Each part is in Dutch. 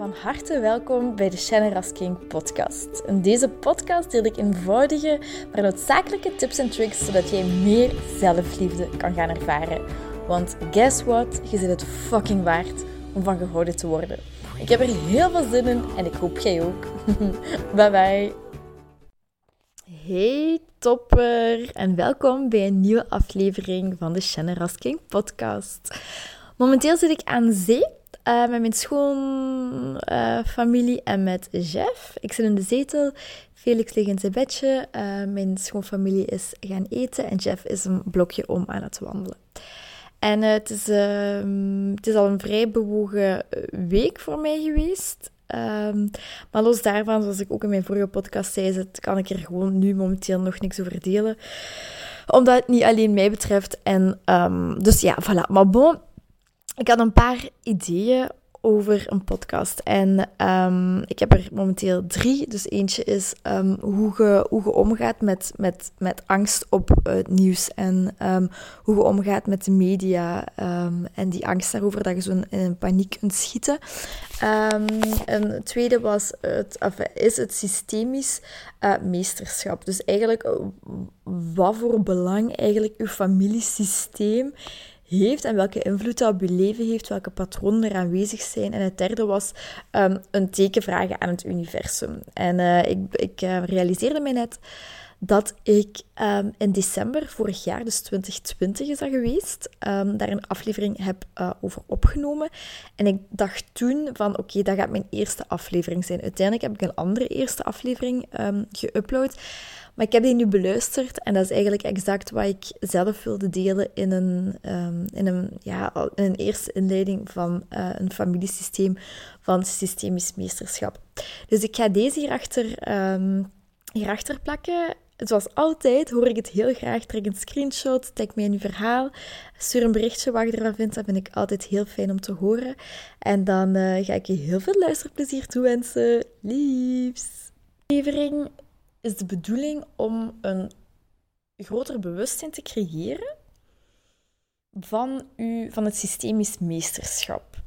Van harte welkom bij de Shannon podcast. In deze podcast deel ik eenvoudige, maar noodzakelijke tips en tricks zodat jij meer zelfliefde kan gaan ervaren. Want guess what? Je zit het fucking waard om van gehouden te worden. Ik heb er heel veel zin in en ik hoop jij ook. bye bye. Hey topper en welkom bij een nieuwe aflevering van de Shannon podcast. Momenteel zit ik aan zee uh, met mijn schoonfamilie en met Jeff. Ik zit in de zetel. Felix ligt in zijn bedje. Uh, mijn schoonfamilie is gaan eten. En Jeff is een blokje om aan het wandelen. En het, is, ehm, het is al een vrij bewogen week voor mij geweest. Um, maar los daarvan, zoals ik ook in mijn vorige podcast zei, kan ik er gewoon nu momenteel nog niks over delen. Omdat het niet alleen mij betreft. En um, dus ja, voilà. Maar bon, ik had een paar ideeën over een podcast. En um, ik heb er momenteel drie. Dus eentje is um, hoe, je, hoe je omgaat met, met, met angst op het nieuws. En um, hoe je omgaat met de media. en die angst daarover dat je zo in, paniek kunt schieten. een tweede was het, of is het systemisch uh, meesterschap. Dus eigenlijk wat voor belang eigenlijk uw familiesysteem heeft en welke invloed dat op je leven heeft, welke patronen er aanwezig zijn. En het derde was um, een teken vragen aan het universum. En uh, ik, ik uh, realiseerde mij net dat ik um, in december vorig jaar, dus 2020 is dat geweest, um, daar een aflevering heb uh, over opgenomen. En ik dacht toen van, oké, dat gaat mijn eerste aflevering zijn. Uiteindelijk heb ik een andere eerste aflevering geüpload. Maar ik heb die nu beluisterd en dat is eigenlijk exact wat ik zelf wilde delen in een, um, in een, ja, een eerste inleiding van uh, een familiesysteem van systemisch meesterschap. Dus ik ga deze hierachter, um, hierachter plakken. Zoals altijd hoor ik het heel graag. Trek een screenshot, tag mij in uw verhaal. Stuur een berichtje wat je ervan vindt. Dat vind ik altijd heel fijn om te horen. En dan uh, ga ik je heel veel luisterplezier toewensen. Liefs! Levering is de bedoeling om een groter bewustzijn te creëren van, u, van het systemisch meesterschap.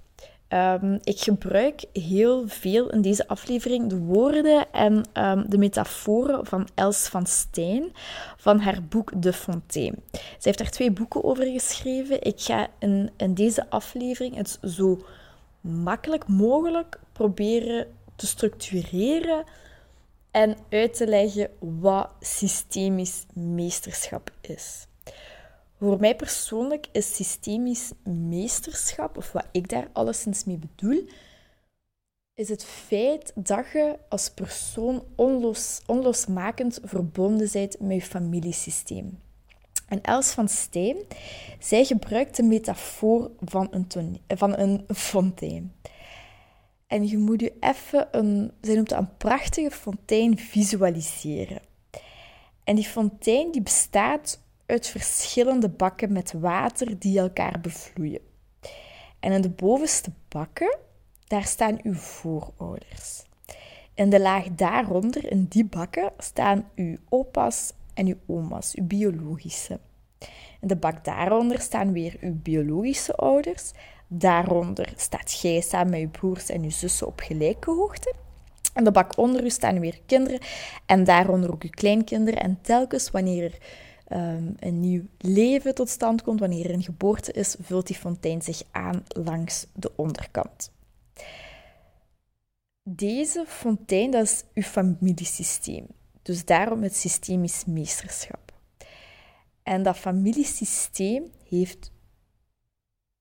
Um, ik gebruik heel veel in deze aflevering de woorden en um, de metaforen van Els van Steen van haar boek De Fontaine. Zij heeft daar twee boeken over geschreven. Ik ga in, in deze aflevering het zo makkelijk mogelijk proberen te structureren en uit te leggen wat systemisch meesterschap is. Voor mij persoonlijk is systemisch meesterschap, of wat ik daar alleszins mee bedoel, is het feit dat je als persoon onlos, onlosmakend verbonden bent met je familiesysteem. En Els van Steen, zij gebruikt de metafoor van een, van een fontein. En je moet je even een, zij noemt dat een prachtige fontein visualiseren. En die fontein die bestaat uit verschillende bakken met water die elkaar bevloeien. En in de bovenste bakken, daar staan uw voorouders. In de laag daaronder, in die bakken, staan uw opa's en uw oma's, uw biologische. In de bak daaronder staan weer uw biologische ouders Daaronder staat jij samen met je broers en je zussen op gelijke hoogte. En de bak onder u staan weer kinderen en daaronder ook uw kleinkinderen. En telkens wanneer er um, een nieuw leven tot stand komt, wanneer er een geboorte is, vult die fontein zich aan langs de onderkant. Deze fontein, dat is uw familiesysteem. Dus daarom het systemisch meesterschap. En dat familiesysteem heeft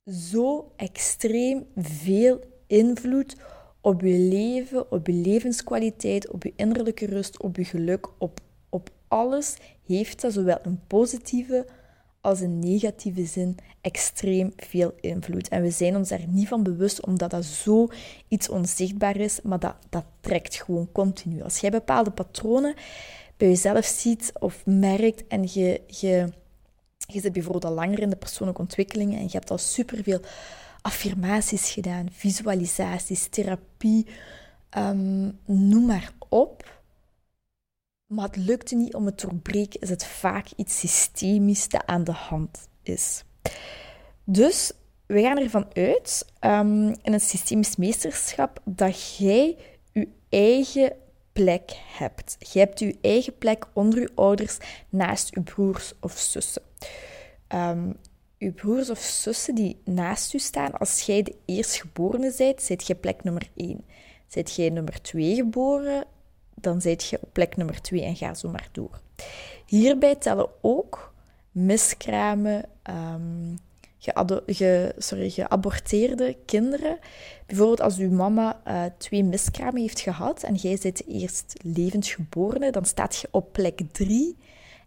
zo extreem veel invloed op je leven, op je levenskwaliteit, op je innerlijke rust, op je geluk, op, op alles heeft dat zowel een positieve als een negatieve zin extreem veel invloed. En we zijn ons daar niet van bewust, omdat dat zo iets onzichtbaar is, maar dat, dat trekt gewoon continu. Als jij bepaalde patronen bij jezelf ziet of merkt en je, je je zit bijvoorbeeld al langer in de persoonlijke ontwikkeling en je hebt al superveel affirmaties gedaan, visualisaties, therapie, um, noem maar op. Maar het lukte niet om het te doorbreken, is het vaak iets systemisch dat aan de hand is. Dus we gaan ervan uit um, in het systemisch meesterschap dat jij je eigen plek hebt. Je hebt je eigen plek onder je ouders, naast je broers of zussen. Um, je broers of zussen die naast u staan, als jij de eerstgeborene bent, zit je plek nummer 1. Zit jij nummer 2 geboren, dan zit je op plek nummer 2 en ga zo maar door. Hierbij tellen ook miskramen, um, ge, sorry, geaborteerde kinderen. Bijvoorbeeld als uw mama uh, twee miskramen heeft gehad en jij zit eerst levend geboren, dan staat je op plek 3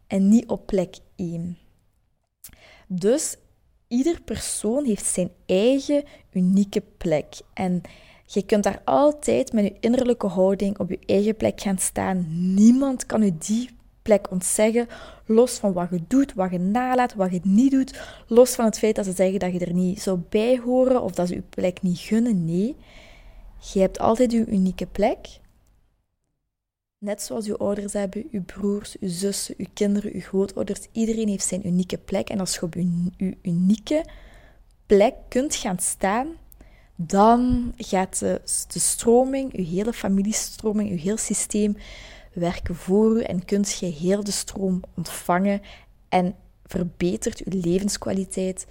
en niet op plek 1. Dus ieder persoon heeft zijn eigen unieke plek. En je kunt daar altijd met je innerlijke houding op je eigen plek gaan staan. Niemand kan u die plek ontzeggen, los van wat je doet, wat je nalaat, wat je niet doet, los van het feit dat ze zeggen dat je er niet zou bij horen of dat ze je plek niet gunnen. Nee, je hebt altijd je unieke plek. Net zoals uw ouders hebben, uw broers, uw zussen, uw kinderen, uw grootouders. Iedereen heeft zijn unieke plek. En als je op uw, unieke plek kunt gaan staan, dan gaat de, de stroming, uw hele familiestroming, uw heel systeem werken voor u en kunt je heel de stroom ontvangen en verbetert uw levenskwaliteit.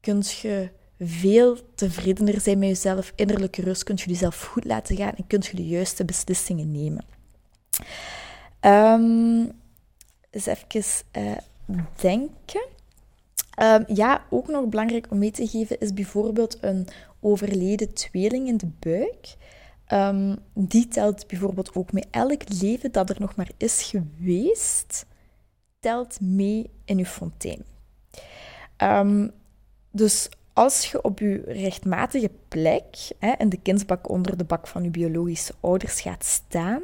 Kunt je veel tevredener zijn met jezelf, innerlijke rust, kunt je jezelf goed laten gaan en kunt je de juiste beslissingen nemen. Um, even uh, denken. Um, ja, ook nog belangrijk om mee te geven is bijvoorbeeld een overleden tweeling in de buik. Um, die telt bijvoorbeeld ook mee. Elk leven dat er nog maar is geweest, telt mee in je fontein. Um, dus als je op je rechtmatige plek, hè, in de kindsbak onder de bak van je biologische ouders gaat staan,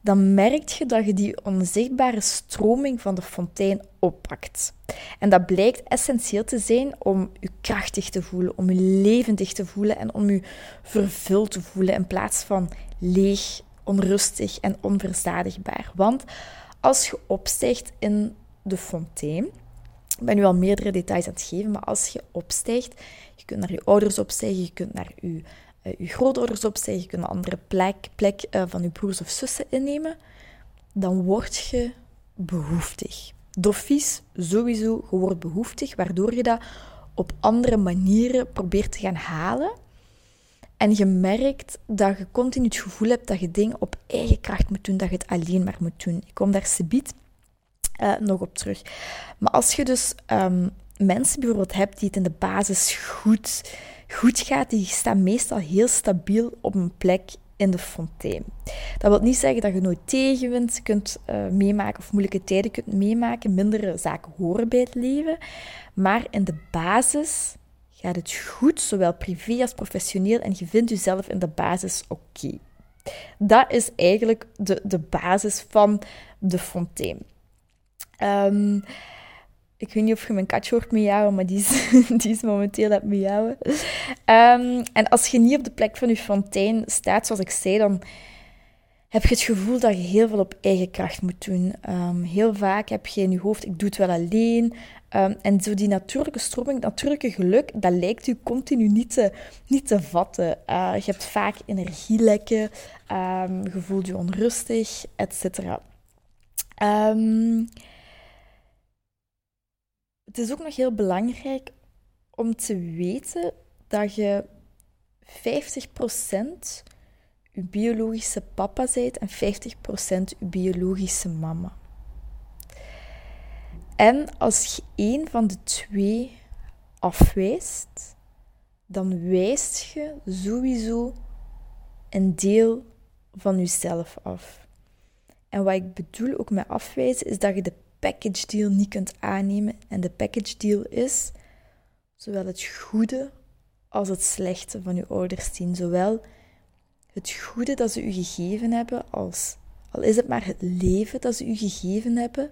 dan merk je dat je die onzichtbare stroming van de fontein oppakt. En dat blijkt essentieel te zijn om je krachtig te voelen, om je levendig te voelen en om je vervuld te voelen in plaats van leeg, onrustig en onverzadigbaar. Want als je opstijgt in de fontein, ik ben nu al meerdere details aan het geven, maar als je opstijgt, je kunt naar je ouders opstijgen, je kunt naar je je grootouders opzij, je kunt een andere plek, plek uh, van je broers of zussen innemen, dan word je behoeftig. Doffies, sowieso, je wordt behoeftig, waardoor je dat op andere manieren probeert te gaan halen. En je merkt dat je continu het gevoel hebt dat je dingen op eigen kracht moet doen, dat je het alleen maar moet doen. Ik kom daar subiet uh, nog op terug. Maar als je dus um, mensen bijvoorbeeld hebt die het in de basis goed goed gaat, die staan meestal heel stabiel op een plek in de fontein. Dat wil niet zeggen dat je nooit tegenwind kunt uh, meemaken of moeilijke tijden kunt meemaken. Mindere zaken horen bij het leven. Maar in de basis gaat het goed, zowel privé als professioneel, en je vindt jezelf in de basis oké. Dat is eigenlijk de, de basis van de fontein. Um, ik weet niet of je mijn katje hoort miauwen, maar die is, die is momenteel aan het miauwen. Um, en als je niet op de plek van je fontein staat, zoals ik zei, dan heb je het gevoel dat je heel veel op eigen kracht moet doen. Um, heel vaak heb je in je hoofd, ik doe het wel alleen. Um, en zo die natuurlijke stroming, natuurlijke geluk, dat lijkt u continu niet te, niet te vatten. Uh, je hebt vaak energielekken, je voelt je onrustig, etc. Um, het is ook nog heel belangrijk om te weten dat je 50% je biologische papa bent en 50% je biologische mama. En als je één van de twee afwijst, dan wijst je sowieso een deel van jezelf af. En wat ik bedoel ook met afwijzen, is dat je de package deal niet kunt aannemen. En de package deal is zowel het goede als het slechte van je ouders zien. Zowel het goede dat ze u gegeven hebben, als, al is het maar het leven dat ze u gegeven hebben.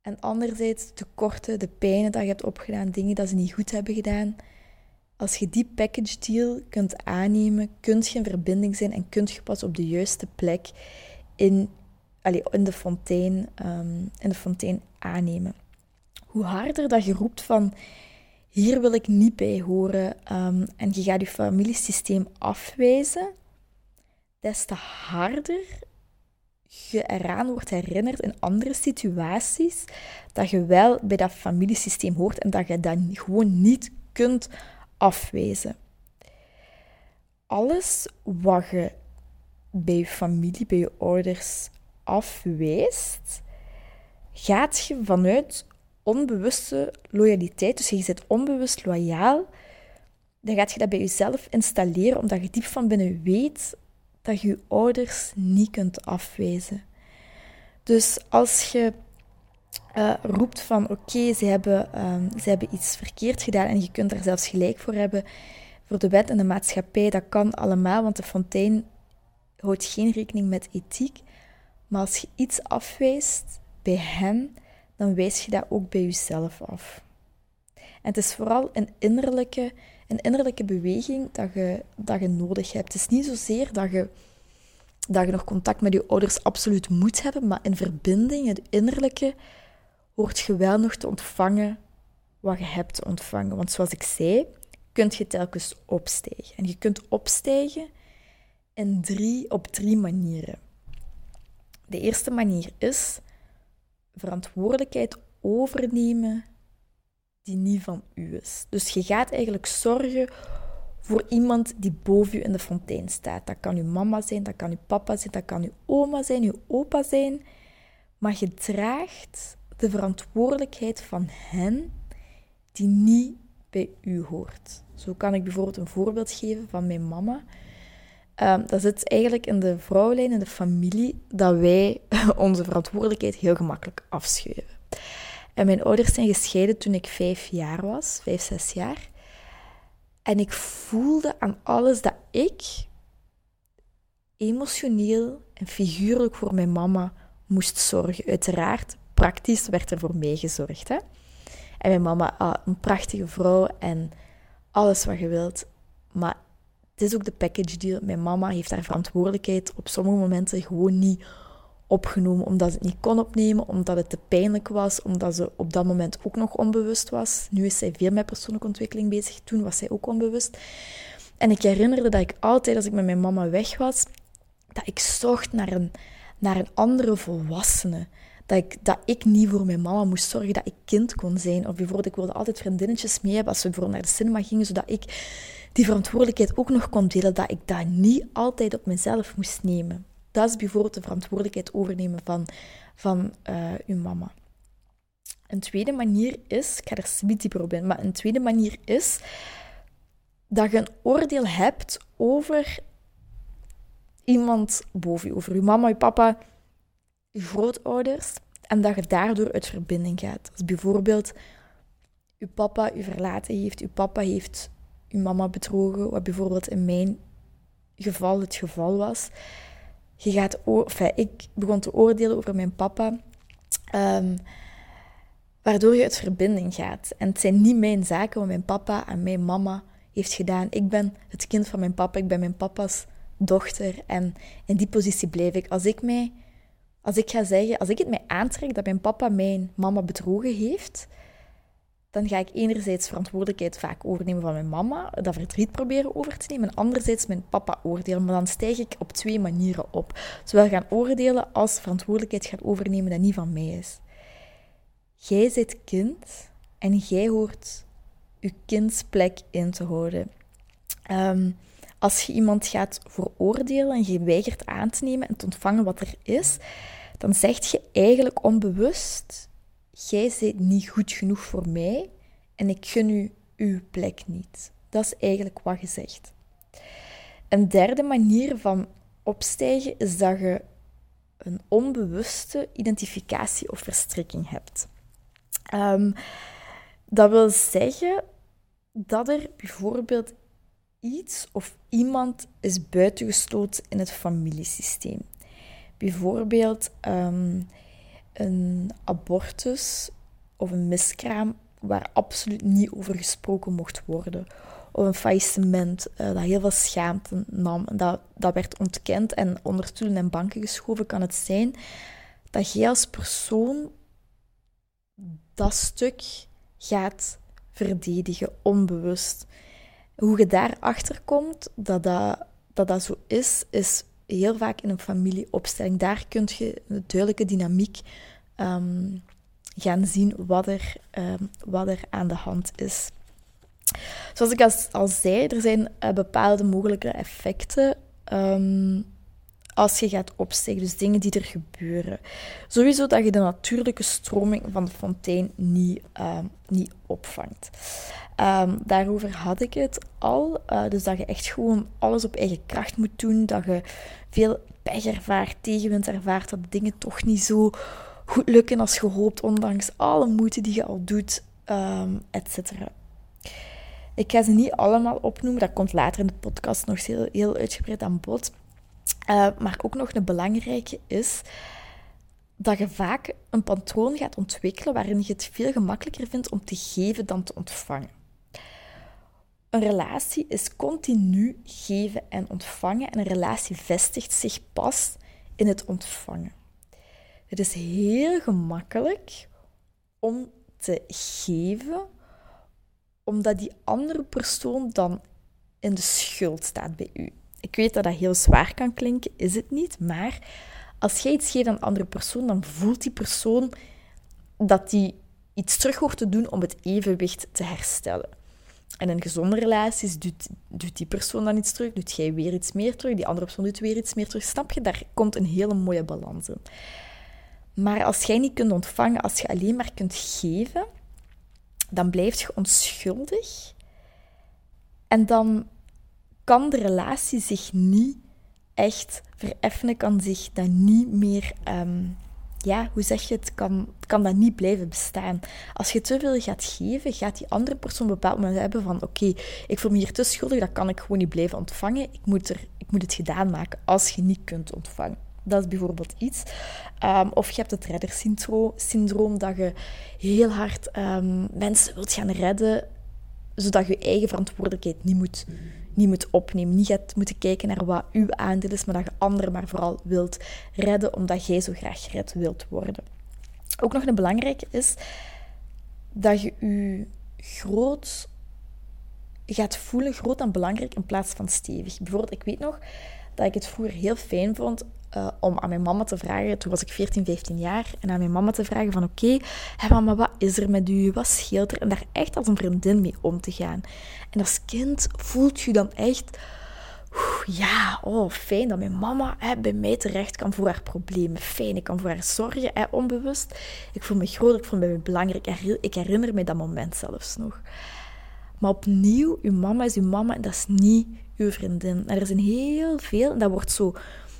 En anderzijds de tekorten, de pijnen dat je hebt opgedaan, dingen dat ze niet goed hebben gedaan. Als je die package deal kunt aannemen, kunt je in verbinding zijn en kunt je pas op de juiste plek in allee, in, de fontein, um, in de fontein aannemen. Hoe harder dat je roept van hier wil ik niet bij horen ehm, en je gaat je familiesysteem afwijzen, des te harder je eraan wordt herinnerd in andere situaties dat je wel bij dat familiesysteem hoort en dat je dat gewoon niet kunt afwijzen. Alles wat je bij je familie, bij je ouders afwijst, gaat je vanuit onbewuste loyaliteit, dus je zit onbewust loyaal, dan gaat je dat bij jezelf installeren, omdat je diep van binnen weet dat je je ouders niet kunt afwijzen. Dus als je uh, roept van oké, ze, hebben, uh, ze hebben iets verkeerd gedaan en je kunt daar zelfs gelijk voor hebben, voor de wet en de maatschappij, dat kan allemaal, want de fontein houdt geen rekening met ethiek. Maar als je iets afwijst bij hen, dan wijs je dat ook bij jezelf af. En het is vooral een innerlijke, een innerlijke beweging dat je, dat je nodig hebt. Het is niet zozeer dat je, dat je nog contact met je ouders absoluut moet hebben, maar in verbinding, het innerlijke, hoort je wel nog te ontvangen wat je hebt te ontvangen. Want zoals ik zei, kun je telkens opstijgen. En je kunt opstijgen in drie, op drie manieren. De eerste manier is verantwoordelijkheid overnemen die niet van u is. Dus je gaat eigenlijk zorgen voor iemand die boven u in de fontein staat. Dat kan uw mama zijn, dat kan uw papa zijn, dat kan uw oma zijn, uw opa zijn. Maar je draagt de verantwoordelijkheid van hen die niet bij u hoort. Zo kan ik bijvoorbeeld een voorbeeld geven van mijn mama. Um, dat zit eigenlijk in de vrouwenlijn, in de familie, dat wij onze verantwoordelijkheid heel gemakkelijk afschuiven. En mijn ouders zijn gescheiden toen ik vijf jaar was, vijf, zes jaar. En ik voelde aan alles dat ik emotioneel en figuurlijk voor mijn mama moest zorgen. Uiteraard, praktisch werd er voor mij gezorgd. Hè? En mijn mama, ah, een prachtige vrouw en alles wat je wilt. Maar het is ook de package deal. Mijn mama heeft haar verantwoordelijkheid op sommige momenten gewoon niet opgenomen, omdat ze het niet kon opnemen, omdat het te pijnlijk was, omdat ze op dat moment ook nog onbewust was. Nu is zij veel met persoonlijke ontwikkeling bezig. Toen was zij ook onbewust. En ik herinnerde dat ik altijd, als ik met mijn mama weg was, dat ik zocht naar een, naar een andere volwassene. Dat ik, dat ik niet voor mijn mama moest zorgen, dat ik kind kon zijn. Of bijvoorbeeld, ik wilde altijd vriendinnetjes mee hebben als we bijvoorbeeld naar de cinema gingen, zodat ik die verantwoordelijkheid ook nog kon delen, dat ik dat niet altijd op mezelf moest nemen. Dat is bijvoorbeeld de verantwoordelijkheid overnemen van, van uh, uw mama. Een tweede manier is, ik ga er niet dieper op in, maar een tweede manier is dat je een oordeel hebt over iemand boven je, over je mama, je papa, je grootouders, en dat je daardoor uit verbinding gaat. Als bijvoorbeeld je papa je verlaten heeft, je papa heeft je mama bedrogen, wat bijvoorbeeld in mijn geval het geval was. Je gaat, ik begon te oordelen over mijn papa, um, waardoor je uit verbinding gaat. En het zijn niet mijn zaken wat mijn papa en mijn mama heeft gedaan. Ik ben het kind van mijn papa, ik ben mijn papa's dochter. En in die positie blijf ik. Als ik, mij, als ik ga zeggen, als ik het mij aantrek dat mijn papa mijn mama bedrogen heeft, dan ga ik enerzijds verantwoordelijkheid vaak overnemen van mijn mama, dat verdriet proberen over te nemen, en anderzijds mijn papa oordelen. Maar dan stijg ik op twee manieren op. Zowel gaan oordelen als verantwoordelijkheid gaan overnemen dat niet van mij is. Jij zit kind en jij hoort je kindsplek in te houden. Ehm, als je iemand gaat veroordelen en je weigert aan te nemen en te ontvangen wat er is, dan zeg je eigenlijk onbewust jij bent niet goed genoeg voor mij en ik gun u uw plek niet. Dat is eigenlijk wat je zegt. Een derde manier van opstijgen is dat je een onbewuste identificatie of verstrikking hebt. Um, dat wil zeggen dat er bijvoorbeeld iets of iemand is buitengesloten in het familiesysteem. Bijvoorbeeld um, een abortus of een miskraam waar absoluut niet over gesproken mocht worden. Of een faillissement uh, dat heel veel schaamte nam. Dat, dat werd ontkend en onder stoelen en banken geschoven. Kan het zijn dat jij als persoon dat stuk gaat verdedigen, onbewust. Hoe je daarachter komt dat dat, dat dat zo is, is heel vaak in een familieopstelling. Daar kun je een duidelijke dynamiek ehm, gaan zien wat er, ehm, wat er aan de hand is. Zoals ik al, zei, er zijn uh, bepaalde mogelijke effecten um, als je gaat opstijgen. Dus dingen die er gebeuren. Sowieso dat je de natuurlijke stroming van de fontein niet, niet opvangt. Um, daarover had ik het al. Uh, dus dat je echt gewoon alles op eigen kracht moet doen. Dat je veel pech ervaart, tegenwind ervaart. Dat dingen toch niet zo goed lukken als gehoopt, ondanks alle moeite die je al doet, um, et cetera. Ik ga ze niet allemaal opnoemen, dat komt later in de podcast nog heel, heel uitgebreid aan bod. Uh, maar ook nog een belangrijke is dat je vaak een patroon gaat ontwikkelen waarin je het veel gemakkelijker vindt om te geven dan te ontvangen. Een relatie is continu geven en ontvangen en een relatie vestigt zich pas in het ontvangen. Het is heel gemakkelijk om te geven, omdat die andere persoon dan in de schuld staat bij u. Ik weet dat dat heel zwaar kan klinken, is het niet, maar als jij iets geeft aan een andere persoon, dan voelt die persoon dat die iets terug hoort te doen om het evenwicht te herstellen. En in gezonde relaties doet, doet die persoon dan iets terug, doet jij weer iets meer terug, die andere persoon doet weer iets meer terug. Snap je? Daar komt een hele mooie balans in. Maar als jij niet kunt ontvangen, als je alleen maar kunt geven, dan blijf je onschuldig. En dan kan de relatie zich niet echt vereffenen, kan zich dan niet meer ehm, ja, hoe zeg je het, kan, kan dat niet blijven bestaan. Als je te veel gaat geven, gaat die andere persoon bepaald moment hebben van oké, ik voel me hier te schuldig, dat kan ik gewoon niet blijven ontvangen. Ik moet, er, ik moet het gedaan maken als je niet kunt ontvangen. Dat is bijvoorbeeld iets. Um, of je hebt het reddersyndroom, dat je heel hard um, mensen wilt gaan redden, zodat je eigen verantwoordelijkheid niet moet niet moet opnemen. Niet gaat moeten kijken naar wat uw aandeel is, maar dat je anderen maar vooral wilt redden, omdat jij zo graag gered wilt worden. Ook nog een belangrijke is dat je je groot gaat voelen, groot en belangrijk in plaats van stevig. Bijvoorbeeld, ik weet nog dat ik het vroeger heel fijn vond uh, om aan mijn mama te vragen, toen was ik 14, 15 jaar, en aan mijn mama te vragen van oké, mama, wat is er met u? Wat scheelt er? En daar echt als een vriendin mee om te gaan. En als kind voelt je dan echt, ja, oh, fijn dat mijn mama bij mij terecht kan voor haar problemen. Fijn, ik kan voor haar zorgen, hè, onbewust. Ik voel me groot, ik voel me belangrijk. Ik herinner me dat moment zelfs nog. Maar opnieuw, uw mama is uw mama en dat is niet uw vriendin. er zijn heel veel, en dat wordt zo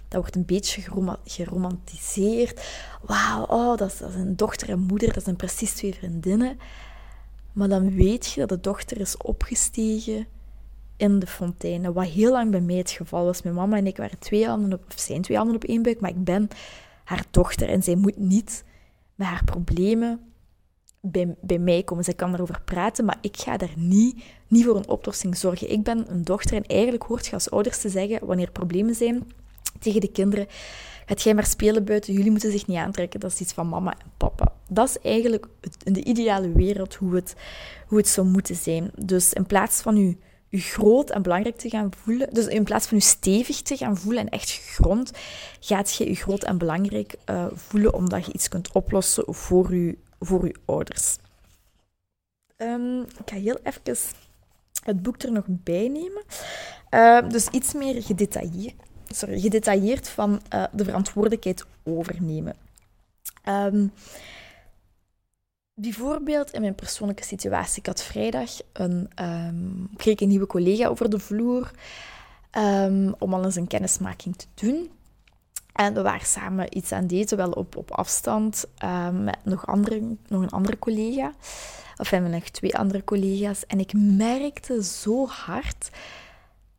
dat wordt een beetje geromantiseerd. Wauw, oh, dat is, een dochter en moeder, dat zijn precies twee vriendinnen. Maar dan weet je dat de dochter is opgestegen in de fonteinen. Wat heel lang bij mij het geval was. Mijn mama en ik waren twee handen op, of zijn twee handen op één buik, maar ik ben haar dochter en zij moet niet met haar problemen bij, bij mij komen. Zij kan erover praten, maar ik ga daar niet, niet voor een oplossing zorgen. Ik ben een dochter en eigenlijk hoort je als ouders te zeggen, wanneer er problemen zijn, tegen de kinderen, gaat jij maar spelen buiten, jullie moeten zich niet aantrekken, dat is iets van mama en papa. Dat is eigenlijk in de ideale wereld hoe het, hoe het zou moeten zijn. Dus in plaats van u, u groot en belangrijk te gaan voelen, dus in plaats van u stevig te gaan voelen en echt grond, gaat je u groot en belangrijk uh, voelen omdat je iets kunt oplossen voor, u, voor uw ouders. Um, ik ga heel even het boek er nog bij nemen. Uh, dus iets meer gedetailleerd sorry, gedetailleerd van uh, de verantwoordelijkheid overnemen. Um, bijvoorbeeld in mijn persoonlijke situatie. Ik had vrijdag een, um, kreeg een nieuwe collega over de vloer um, om al eens een kennismaking te doen. En we waren samen iets aan het wel op, op afstand, met nog, andere, nog een andere collega. Of hebben we nog twee andere collega's. En ik merkte zo hard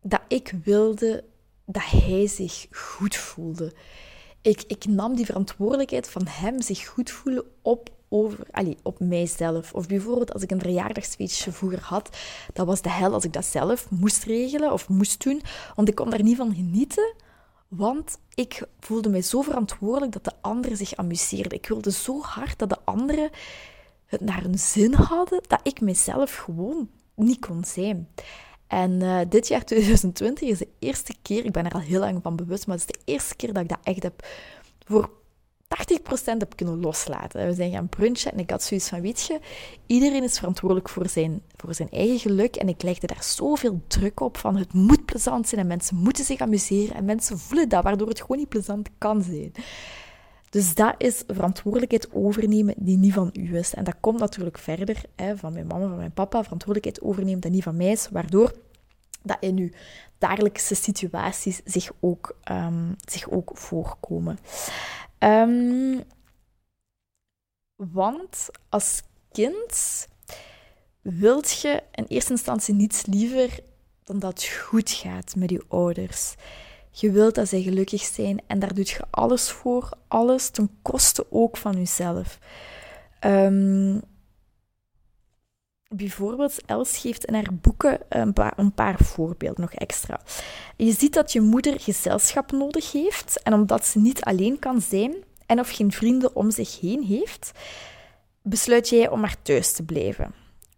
dat ik wilde dat hij zich goed voelde. Ik, ik nam die verantwoordelijkheid van hem zich goed voelen op, over, allez, op mijzelf. Of bijvoorbeeld als ik een verjaardagsfeestje vroeger had, dat was de hel als ik dat zelf moest regelen of moest doen, want ik kon daar niet van genieten. Want ik voelde mij zo verantwoordelijk dat de anderen zich amuseerden. Ik wilde zo hard dat de anderen het naar hun zin hadden, dat ik mezelf gewoon niet kon zijn. En uh, dit jaar 2020 is de eerste keer, ik ben er al heel lang van bewust, maar het is de eerste keer dat ik dat echt heb voor 80% heb kunnen loslaten. We zijn gaan brunchen en ik had zoiets van, weet je, iedereen is verantwoordelijk voor zijn, voor zijn eigen geluk. En ik legde daar zoveel druk op van het moet plezant zijn en mensen moeten zich amuseren. En mensen voelen dat, waardoor het gewoon niet plezant kan zijn. Dus dat is verantwoordelijkheid overnemen die niet van u is. En dat komt natuurlijk verder hè, van mijn mama, van mijn papa. Verantwoordelijkheid overnemen die niet van mij is, waardoor dat in uw dagelijkse situaties zich ook, um, zich ook voorkomen. Um, want als kind wilt je in eerste instantie niets liever dan dat het goed gaat met je ouders. Je wilt dat zij gelukkig zijn en daar doet je alles voor, alles ten koste ook van jezelf. Um, bijvoorbeeld, Els geeft in haar boeken een paar, een paar voorbeelden nog extra. Je ziet dat je moeder gezelschap nodig heeft en omdat ze niet alleen kan zijn en of geen vrienden om zich heen heeft, besluit jij om maar thuis te blijven.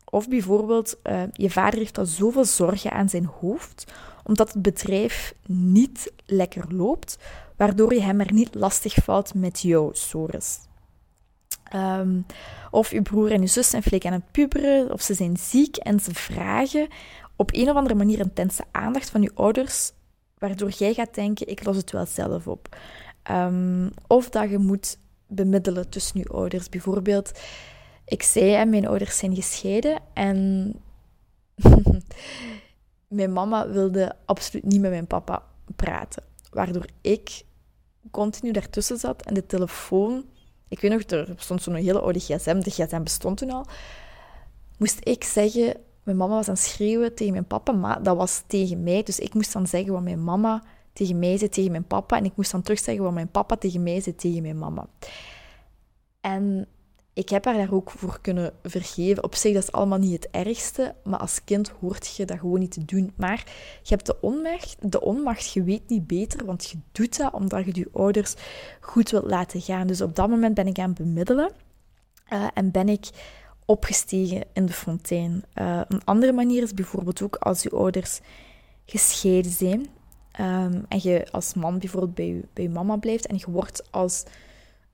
Of bijvoorbeeld, uh, je vader heeft al zoveel zorgen aan zijn hoofd omdat het bedrijf niet lekker loopt, waardoor je hem er niet lastig valt met jouw sores. Um, of uw broer en uw zus zijn flink aan het puberen, of ze zijn ziek en ze vragen op een of andere manier intense aandacht van uw ouders, waardoor jij gaat denken: ik los het wel zelf op. Um, of dat je moet bemiddelen tussen je ouders. Bijvoorbeeld, ik zei, mijn ouders zijn gescheiden en mijn mama wilde absoluut niet met mijn papa praten. Waardoor ik continu daartussen zat en de telefoon... Ik weet nog, er bestond zo'n hele oude gsm. De gsm bestond toen al. Moest ik zeggen... Mijn mama was aan het schreeuwen tegen mijn papa, maar dat was tegen mij. Dus ik moest dan zeggen wat mijn mama tegen mij zei tegen mijn papa. En ik moest dan terug zeggen wat mijn papa tegen mij zei tegen mijn mama. En ik heb haar daar ook voor kunnen vergeven. Op zich, dat is allemaal niet het ergste, maar als kind hoort je dat gewoon niet te doen. Maar je hebt de onmacht, de onmacht, je weet niet beter, want je doet dat omdat je je ouders goed wilt laten gaan. Dus op dat moment ben ik aan het bemiddelen uh, en ben ik opgestegen in de fontein. Uh, een andere manier is bijvoorbeeld ook als je ouders gescheiden zijn um, en je als man bijvoorbeeld bij je, bij je mama blijft en je wordt als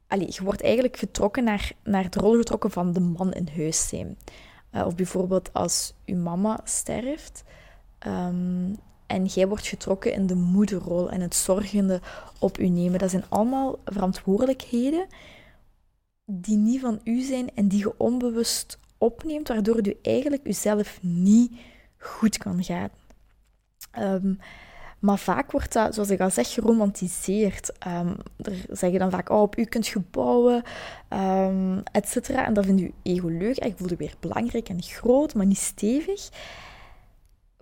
allee, je wordt eigenlijk getrokken naar, naar rol getrokken van de man in huis. Uh, of bijvoorbeeld als je mama sterft um, en jij wordt getrokken in de moederrol en het zorgende op u nemen. Dat zijn allemaal verantwoordelijkheden die niet van u zijn en die je onbewust opneemt, waardoor je eigenlijk jezelf niet goed kan gaan. Um, maar vaak wordt dat, zoals ik al zeg, geromantiseerd. Um, er zeggen dan vaak, oh, op u kunt je bouwen, um, et cetera. En dat vindt uw ego leuk. Ik voel je weer belangrijk en groot, maar niet stevig.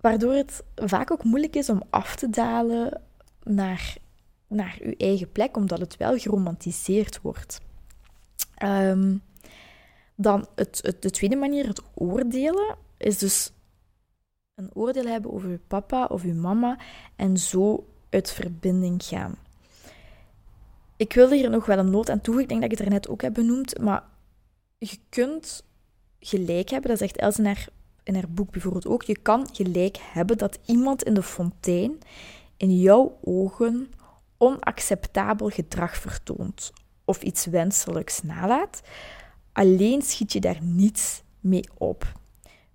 Waardoor het vaak ook moeilijk is om af te dalen naar, naar uw eigen plek, omdat het wel geromantiseerd wordt. Um, dan het, het, de tweede manier, het oordelen, is dus een oordeel hebben over je papa of je mama en zo uit verbinding gaan. Ik wil hier nog wel een noot aan toevoegen. Ik denk dat ik het er net ook heb benoemd. Maar je kunt gelijk hebben, dat zegt Els in haar, in haar boek bijvoorbeeld ook. Je kan gelijk hebben dat iemand in de fontein in jouw ogen onacceptabel gedrag vertoont of iets wenselijks nalaat. Alleen schiet je daar niets mee op.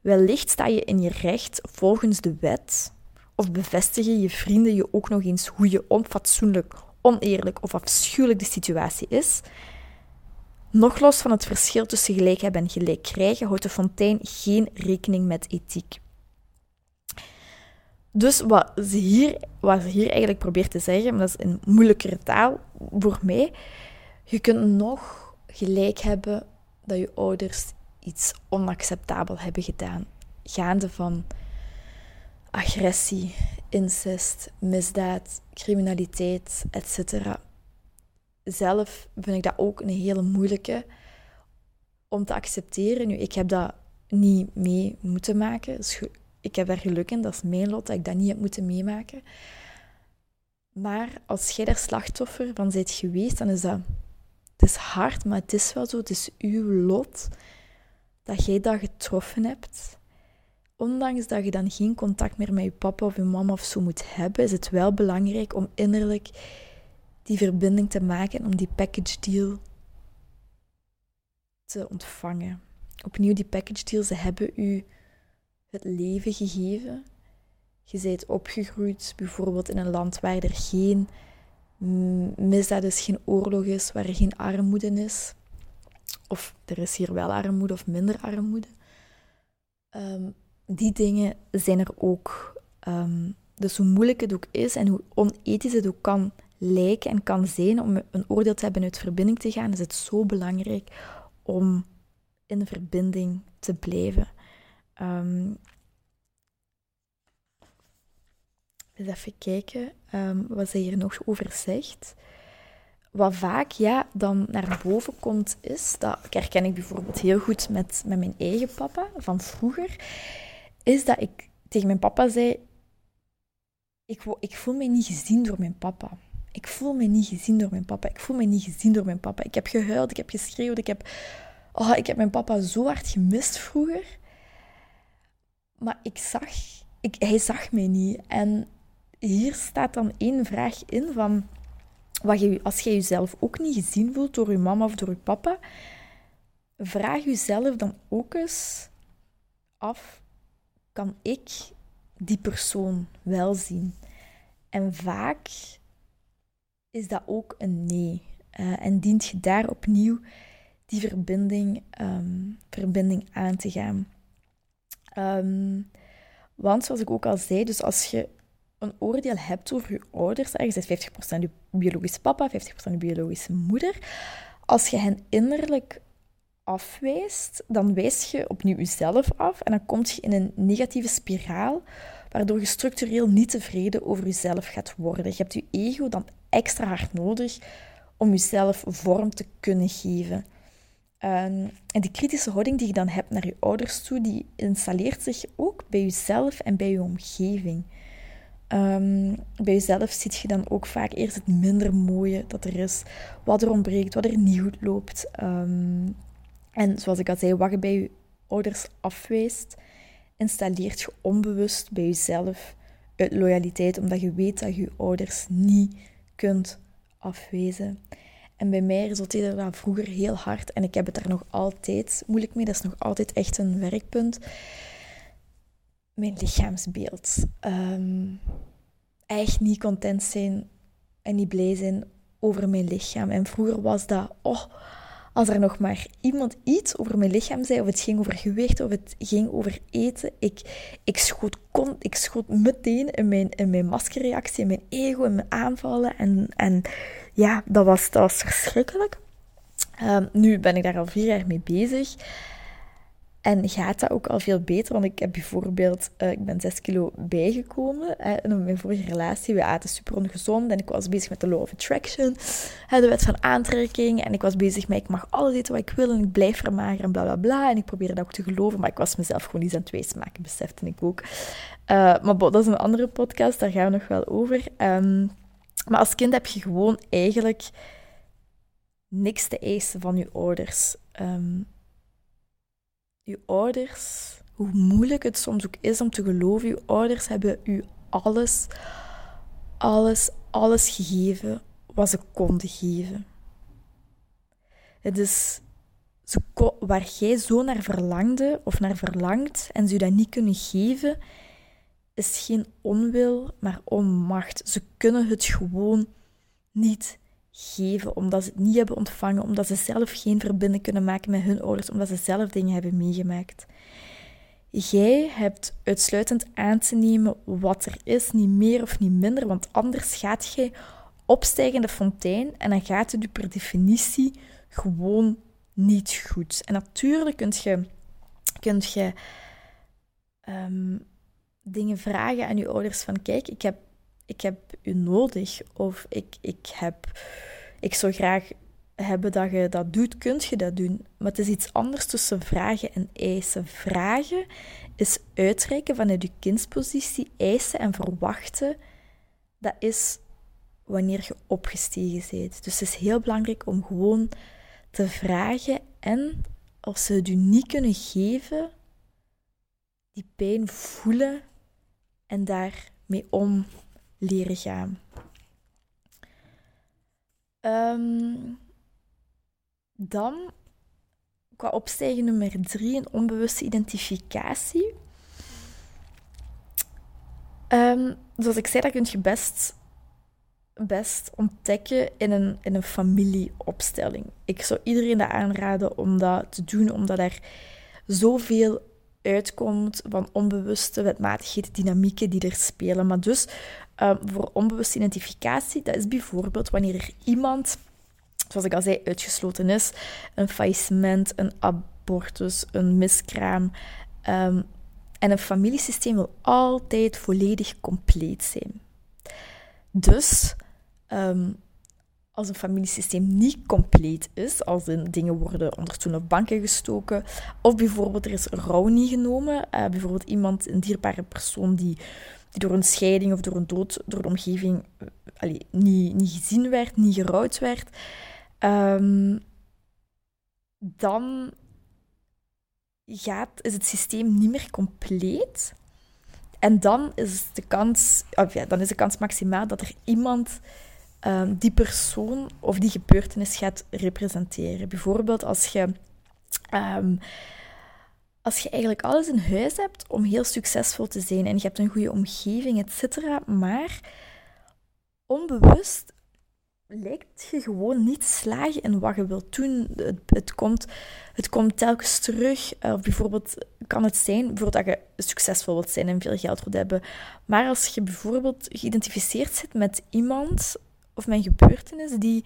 Wellicht sta je in je recht volgens de wet, of bevestigen je vrienden je ook nog eens hoe je onfatsoenlijk, oneerlijk of afschuwelijk de situatie is. Nog los van het verschil tussen gelijk hebben en gelijk krijgen, houdt de fontein geen rekening met ethiek. Dus wat ze hier, wat ze hier eigenlijk probeert te zeggen, maar dat is een moeilijkere taal voor mij, je kunt nog gelijk hebben dat je ouders iets onacceptabel hebben gedaan. Gaande van agressie, incest, misdaad, criminaliteit, etc. Zelf vind ik dat ook een hele moeilijke om te accepteren. Nu, ik heb dat niet mee moeten maken. Dus ik heb daar geluk in, dat is mijn lot, dat ik dat niet heb moeten meemaken. Maar als jij daar slachtoffer van bent geweest, dan is dat... Het is hard, maar het is wel zo. Het is uw lot dat jij dat getroffen hebt, ondanks dat je dan geen contact meer met je papa of je mama of zo moet hebben, is het wel belangrijk om innerlijk die verbinding te maken en om die package deal te ontvangen. Opnieuw, die package deal, ze hebben u het leven gegeven. Je bent opgegroeid bijvoorbeeld in een land waar er geen misdaad is, geen oorlog is, waar er geen armoede is. Of er is hier wel armoede of minder armoede. Um, die dingen zijn er ook. Um, dus hoe moeilijk het ook is en hoe onethisch het ook kan lijken en kan zijn om een oordeel te hebben uit verbinding te gaan, is het zo belangrijk om in verbinding te blijven. Um, even kijken wat ze hier nog over zegt. Wat vaak ja, dan naar boven komt, is, dat herken ik bijvoorbeeld heel goed met, met mijn eigen papa van vroeger, is dat ik tegen mijn papa zei, ik, ik voel me niet gezien door mijn papa. Ik voel me niet gezien door mijn papa. Ik voel me niet gezien door mijn papa. Ik heb gehuild, ik heb geschreeuwd, ik heb, oh, ik heb mijn papa zo hard gemist vroeger. Maar ik zag, ik, hij zag mij niet. En hier staat dan één vraag in van, wat je, als jij jezelf ook niet gezien voelt door je mama of door je papa, vraag jezelf dan ook eens af, kan ik die persoon wel zien? En vaak is dat ook een nee. Uh, en dient je daar opnieuw die verbinding, um, verbinding aan te gaan. Um, want zoals ik ook al zei, dus als je een oordeel hebt over je ouders, je zegt 50% je biologische papa, 50% je biologische moeder, als je hen innerlijk afwijst, dan wijs je opnieuw jezelf af en dan kom je in een negatieve spiraal, waardoor je structureel niet tevreden over jezelf gaat worden. Je hebt je ego dan extra hard nodig om jezelf vorm te kunnen geven. Ehm, en die kritische houding die je dan hebt naar je ouders toe, die installeert zich ook bij jezelf en bij je omgeving. Um, bij jezelf ziet je dan ook vaak eerst het minder mooie dat er is, wat er ontbreekt, wat er niet goed loopt. Ehm, en zoals ik al zei, wat je bij je ouders afwijst, installeert je onbewust bij jezelf uit loyaliteit, omdat je weet dat je je ouders niet kunt afwezen. En bij mij resulteerde dat vroeger heel hard en ik heb het daar nog altijd moeilijk mee. Dat is nog altijd echt een werkpunt mijn lichaamsbeeld. Um, echt niet content zijn en niet blij zijn over mijn lichaam. En vroeger was dat, oh, als er nog maar iemand iets over mijn lichaam zei, of het ging over gewicht, of het ging over eten, ik, ik, schoot, kon, ik schoot meteen in mijn, in mijn maskerreactie, in mijn ego, in mijn aanvallen. En, en ja, dat was, dat was verschrikkelijk. Um, nu ben ik daar al vier jaar mee bezig. En gaat dat ook al veel beter? Want ik heb bijvoorbeeld, uh, ik ben 6 kilo bijgekomen in mijn vorige relatie. We aten super ongezond en ik was bezig met de law of attraction, de wet van aantrekking. En ik was bezig met, ik mag alles eten wat ik wil en ik blijf vermageren en bla bla bla. En ik probeerde dat ook te geloven, maar ik was mezelf gewoon niet aan het wijs maken, besefte ik ook. Uh, maar dat is een andere podcast, daar gaan we nog wel over. Um, maar als kind heb je gewoon eigenlijk niks te eisen van je ouders. Um, je ouders, hoe moeilijk het soms ook is om te geloven, je ouders hebben u alles, alles, alles gegeven wat ze konden geven. Het is waar jij zo naar verlangde of naar verlangt en ze dat niet kunnen geven, is geen onwil, maar onmacht. Ze kunnen het gewoon niet geven, omdat ze het niet hebben ontvangen, omdat ze zelf geen verbinding kunnen maken met hun ouders, omdat ze zelf dingen hebben meegemaakt. Jij hebt uitsluitend aan te nemen wat er is, niet meer of niet minder, want anders gaat jij opstijgen de fontein en dan gaat het je per definitie gewoon niet goed. En natuurlijk kunt je, kunt je ehm, dingen vragen aan je ouders van kijk, ik heb ik heb u nodig of ik, ik, heb, ik zou graag hebben dat je dat doet, kunt je dat doen. Maar het is iets anders tussen vragen en eisen. Vragen is uitreiken vanuit je kindspositie, eisen en verwachten, dat is wanneer je opgestegen bent. Dus het is heel belangrijk om gewoon te vragen en als ze het u niet kunnen geven, die pijn voelen en daarmee om leren gaan. Ehm, dan, qua opstijgen nummer drie, een onbewuste identificatie. Um, zoals ik zei, dat kun je best, best ontdekken in een, in een familieopstelling. Ik zou iedereen dat aanraden om dat te doen, omdat er zoveel uitkomt van onbewuste wetmatigheden, dynamieken die er spelen. Maar dus um, voor onbewuste identificatie, dat is bijvoorbeeld wanneer er iemand, zoals ik al zei, uitgesloten is, een faillissement, een abortus, een miskraam. Um, en een familiesysteem wil altijd volledig compleet zijn. Dus um, als een familiesysteem niet compleet is, als in dingen worden onder toen op banken gestoken, of bijvoorbeeld er is rouw niet genomen, uh, bijvoorbeeld iemand, een dierbare persoon die, die door een scheiding of door een dood door de omgeving allee, niet, niet gezien werd, niet gerouwd werd, um, dan gaat, is het systeem niet meer compleet. En dan is de kans, of ja, dan is de kans maximaal dat er iemand um, die persoon of die gebeurtenis gaat representeren. Bijvoorbeeld als je, um, als je eigenlijk alles in huis hebt om heel succesvol te zijn en je hebt een goede omgeving, et cetera, maar onbewust lijkt je gewoon niet slagen in wat je wilt doen. Het, het, komt, het komt telkens terug. Of bijvoorbeeld kan het zijn bijvoorbeeld dat je succesvol wilt zijn en veel geld wilt hebben. Maar als je bijvoorbeeld geïdentificeerd zit met iemand of mijn gebeurtenis die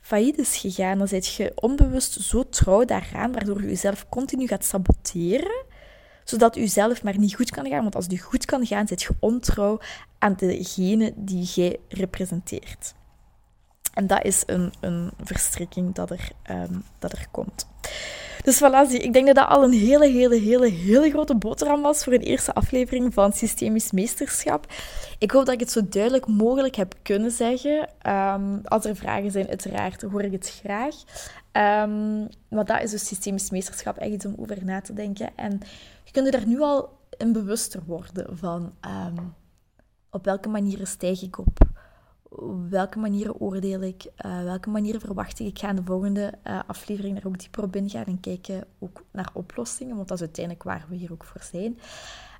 failliet is gegaan, dan zit je onbewust zo trouw daaraan, waardoor je jezelf continu gaat saboteren, zodat je zelf maar niet goed kan gaan. Want als het goed kan gaan, zit je ontrouw aan degene die jij representeert. En dat is een, een verstrikking dat er, um, dat er komt. Dus voilà, ik denk dat dat al een hele, hele, hele, hele grote boterham was voor een eerste aflevering van Systemisch Meesterschap. Ik hoop dat ik het zo duidelijk mogelijk heb kunnen zeggen. Um, als er vragen zijn, uiteraard hoor ik het graag. Maar dat is dus Systemisch Meesterschap, echt om over na te denken. En je kunt er nu al in bewuster worden van um, op welke manieren stijg ik op welke manieren oordeel ik, uh, welke manieren verwacht ik. Ik ga in de volgende uh, aflevering daar ook dieper op ingaan en kijken ook naar oplossingen, want dat is uiteindelijk waar we hier ook voor zijn.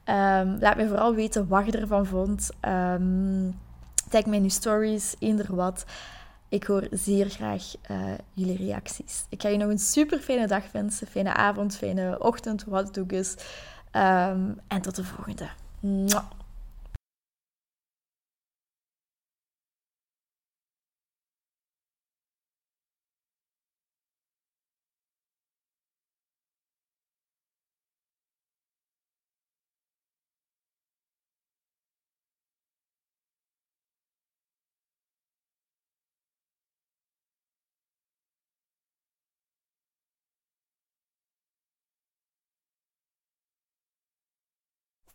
Um, laat mij vooral weten wat je ervan vond. Um, tag mij in uw stories, eender wat. Ik hoor zeer graag uh, jullie reacties. Ik ga je nog een super fijne dag wensen, fijne avond, fijne ochtend, wat het ook is. Um, en tot de volgende. Mwah.